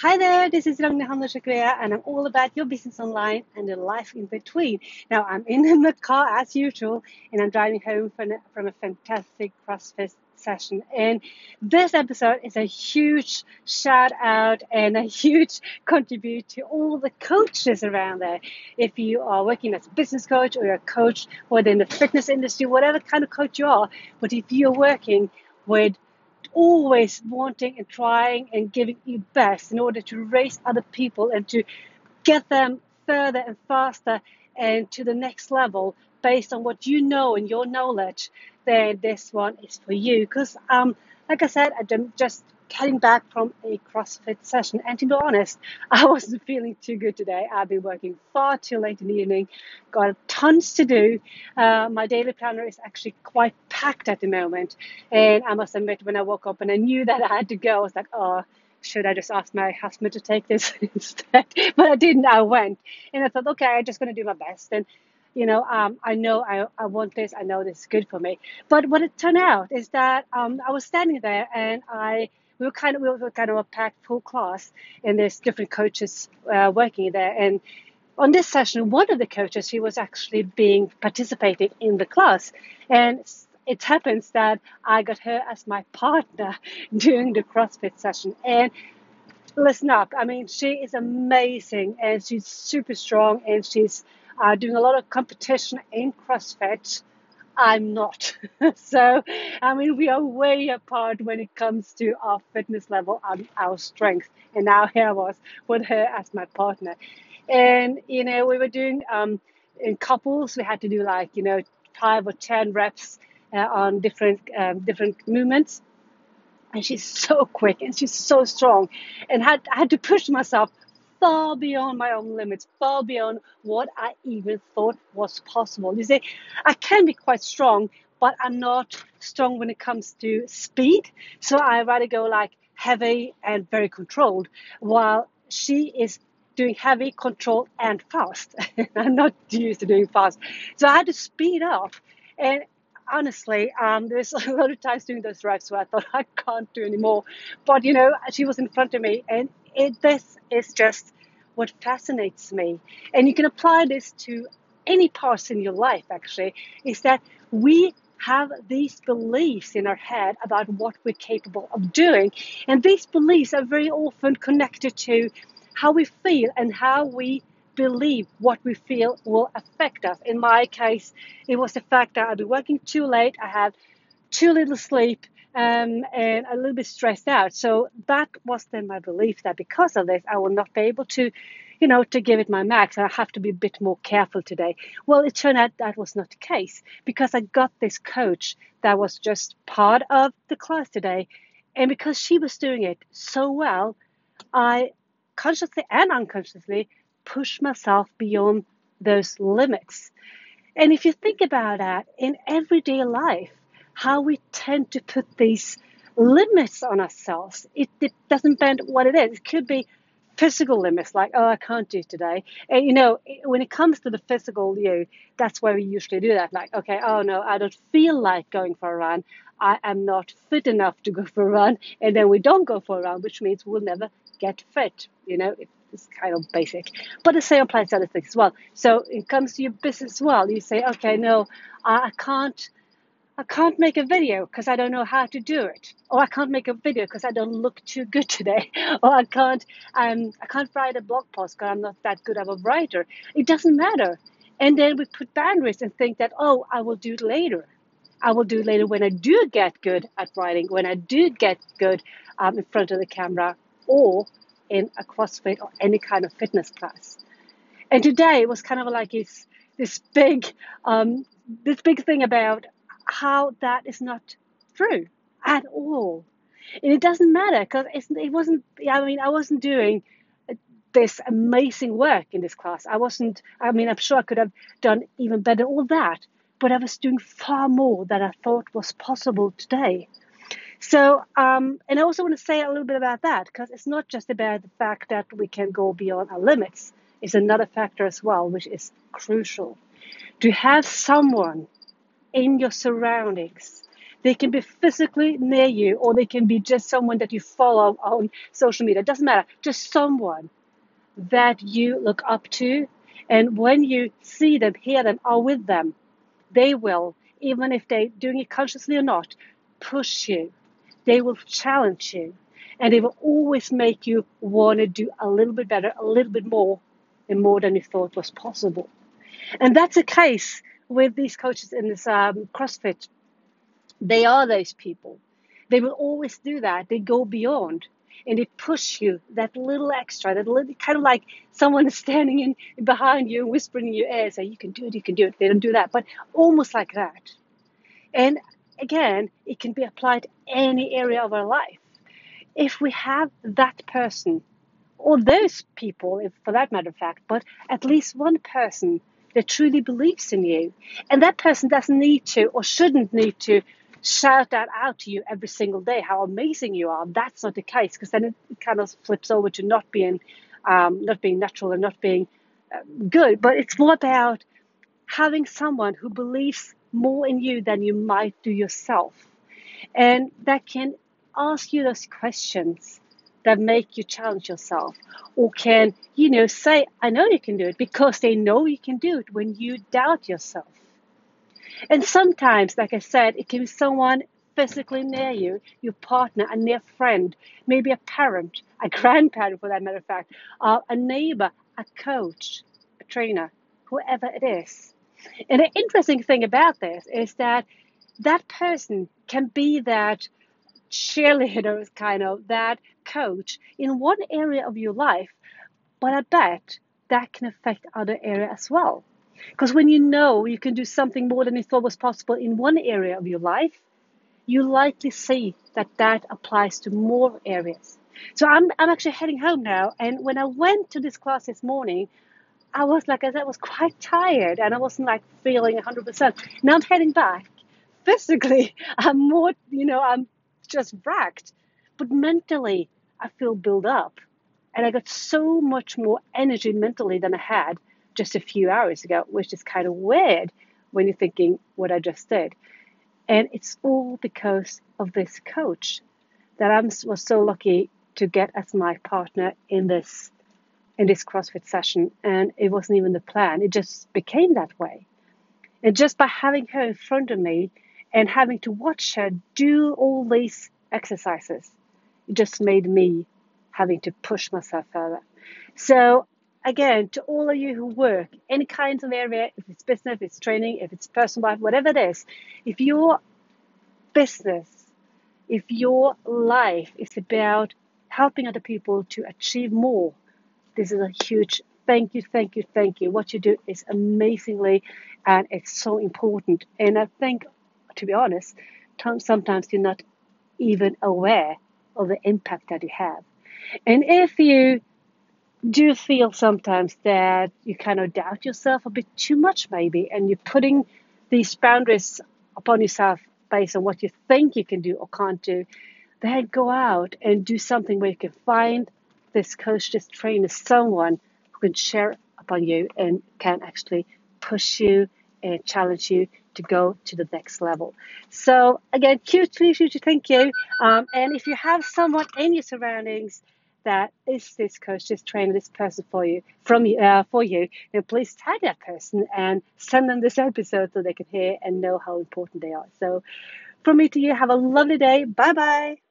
Hi there, this is Ragnar Handelshakrea, and I'm all about your business online and the life in between. Now, I'm in the car as usual, and I'm driving home from, from a fantastic CrossFit session. And this episode is a huge shout out and a huge contribute to all the coaches around there. If you are working as a business coach or you're a coach within the fitness industry, whatever kind of coach you are, but if you're working with always wanting and trying and giving your best in order to raise other people and to get them further and faster and to the next level based on what you know and your knowledge, then this one is for you. Because, um, like I said, I don't just getting back from a CrossFit session. And to be honest, I wasn't feeling too good today. I've been working far too late in the evening, got tons to do. Uh, my daily planner is actually quite packed at the moment. And I must admit, when I woke up and I knew that I had to go, I was like, oh, should I just ask my husband to take this instead? But I didn't. I went. And I thought, okay, I'm just going to do my best. And you know, um, I know I, I want this, I know this is good for me. But what it turned out is that um, I was standing there and I we were kind of we were kind of a packed full class, and there's different coaches uh, working there. And on this session, one of the coaches he was actually being participating in the class, and it happens that I got her as my partner during the CrossFit session. And listen up, I mean, she is amazing, and she's super strong, and she's uh, doing a lot of competition in CrossFit. I'm not. so, I mean, we are way apart when it comes to our fitness level and our strength. And now here I was with her as my partner. And, you know, we were doing um, in couples, we had to do like, you know, five or 10 reps uh, on different, um, different movements. And she's so quick and she's so strong. And had, I had to push myself far beyond my own limits, far beyond what I even thought was possible. You see, I can be quite strong, but I'm not strong when it comes to speed. So I rather go like heavy and very controlled, while she is doing heavy, controlled, and fast. I'm not used to doing fast. So I had to speed up. And honestly, um, there's a lot of times doing those drives where I thought I can't do anymore. But you know, she was in front of me, and it, this is just what fascinates me. And you can apply this to any parts in your life, actually, is that we have these beliefs in our head about what we're capable of doing. And these beliefs are very often connected to how we feel and how we believe what we feel will affect us. In my case, it was the fact that I'd been working too late, I had too little sleep, um, and a little bit stressed out. So that was then my belief that because of this, I will not be able to, you know, to give it my max. I have to be a bit more careful today. Well, it turned out that was not the case because I got this coach that was just part of the class today. And because she was doing it so well, I consciously and unconsciously pushed myself beyond those limits. And if you think about that in everyday life, how we tend to put these limits on ourselves. It, it doesn't bend what it is. It could be physical limits, like, oh, I can't do today. And, you know, when it comes to the physical you, that's where we usually do that. Like, okay, oh no, I don't feel like going for a run. I am not fit enough to go for a run. And then we don't go for a run, which means we'll never get fit. You know, it's kind of basic. But the same applies to other things as well. So it comes to your business as well. You say, okay, no, I can't I can't make a video because I don't know how to do it, or I can't make a video because I don't look too good today, or I can't um, I can't write a blog post because I'm not that good of a writer. It doesn't matter, and then we put boundaries and think that oh I will do it later. I will do it later when I do get good at writing, when I do get good um, in front of the camera, or in a CrossFit or any kind of fitness class. And today it was kind of like this this big um, this big thing about how that is not true at all. And it doesn't matter because it wasn't, I mean, I wasn't doing this amazing work in this class. I wasn't, I mean, I'm sure I could have done even better, all that, but I was doing far more than I thought was possible today. So, um, and I also want to say a little bit about that because it's not just about the fact that we can go beyond our limits. It's another factor as well, which is crucial. To have someone in your surroundings They can be physically near you, or they can be just someone that you follow on social media. It doesn't matter, just someone that you look up to. And when you see them, hear them, are with them, they will, even if they're doing it consciously or not, push you. They will challenge you. And they will always make you want to do a little bit better, a little bit more, and more than you thought was possible. And that's the case with these coaches in this um, CrossFit. They are those people. They will always do that. They go beyond and they push you that little extra, that little kind of like someone is standing in behind you and whispering in your ear, say, You can do it, you can do it. They don't do that, but almost like that. And again, it can be applied to any area of our life. If we have that person, or those people, if for that matter of fact, but at least one person that truly believes in you. And that person doesn't need to or shouldn't need to shout that out to you every single day how amazing you are. That's not the case because then it kind of flips over to not being um, not being natural and not being uh, good. But it's more about having someone who believes more in you than you might do yourself, and that can ask you those questions that make you challenge yourself or can you know say i know you can do it because they know you can do it when you doubt yourself. And sometimes like i said it can be someone physically near you your partner a near friend maybe a parent a grandparent for that matter of fact uh, a neighbor a coach a trainer whoever it is. And the interesting thing about this is that that person can be that cheerleaders kind of that coach in one area of your life but i bet that can affect other areas as well. Because when you know you can do something more than you thought was possible in one area of your life you likely see that that applies to more areas. So i'm, I'm actually heading home now and when i went to this class this morning i was like i said, I was quite tired and i wasn't like feeling 100% now i'm heading back. Physically i'm more you know i'm just wrecked. But mentally, I feel built up. And I got so much more energy mentally than I had just a few hours ago, which is kind of weird when you're thinking what I just did. And it's all because of this coach that I was so lucky to get as my partner in this in this CrossFit session. And it wasn't even the plan. It just became that way. And just by having her in front of me and having to watch her do all these exercises just made me having to push myself further. So again, to all of you who work any kinds of area, if it's business, if it's training, if it's personal life, whatever it is, if your business, if your life is about helping other people to achieve more, this is a huge thank you, thank you, thank you. What you do is amazingly and it's so important. And I think to be honest, sometimes you're not even aware of the impact that you have. And if you do feel sometimes that you kind of doubt yourself a bit too much, maybe, and you're putting these boundaries upon yourself based on what you think you can do or can't do, then go out and do something where you can find this coach, this trainer, someone who can share upon you and can actually push you and challenge you to go to the next level. So again, hugely, hugely thank you. Um, and if you have someone in your surroundings that is this coach, this trainer, this person for you, from uh, for you, then please tag that person and send them this episode so they can hear and know how important they are. So from me to you, have a lovely day. Bye bye.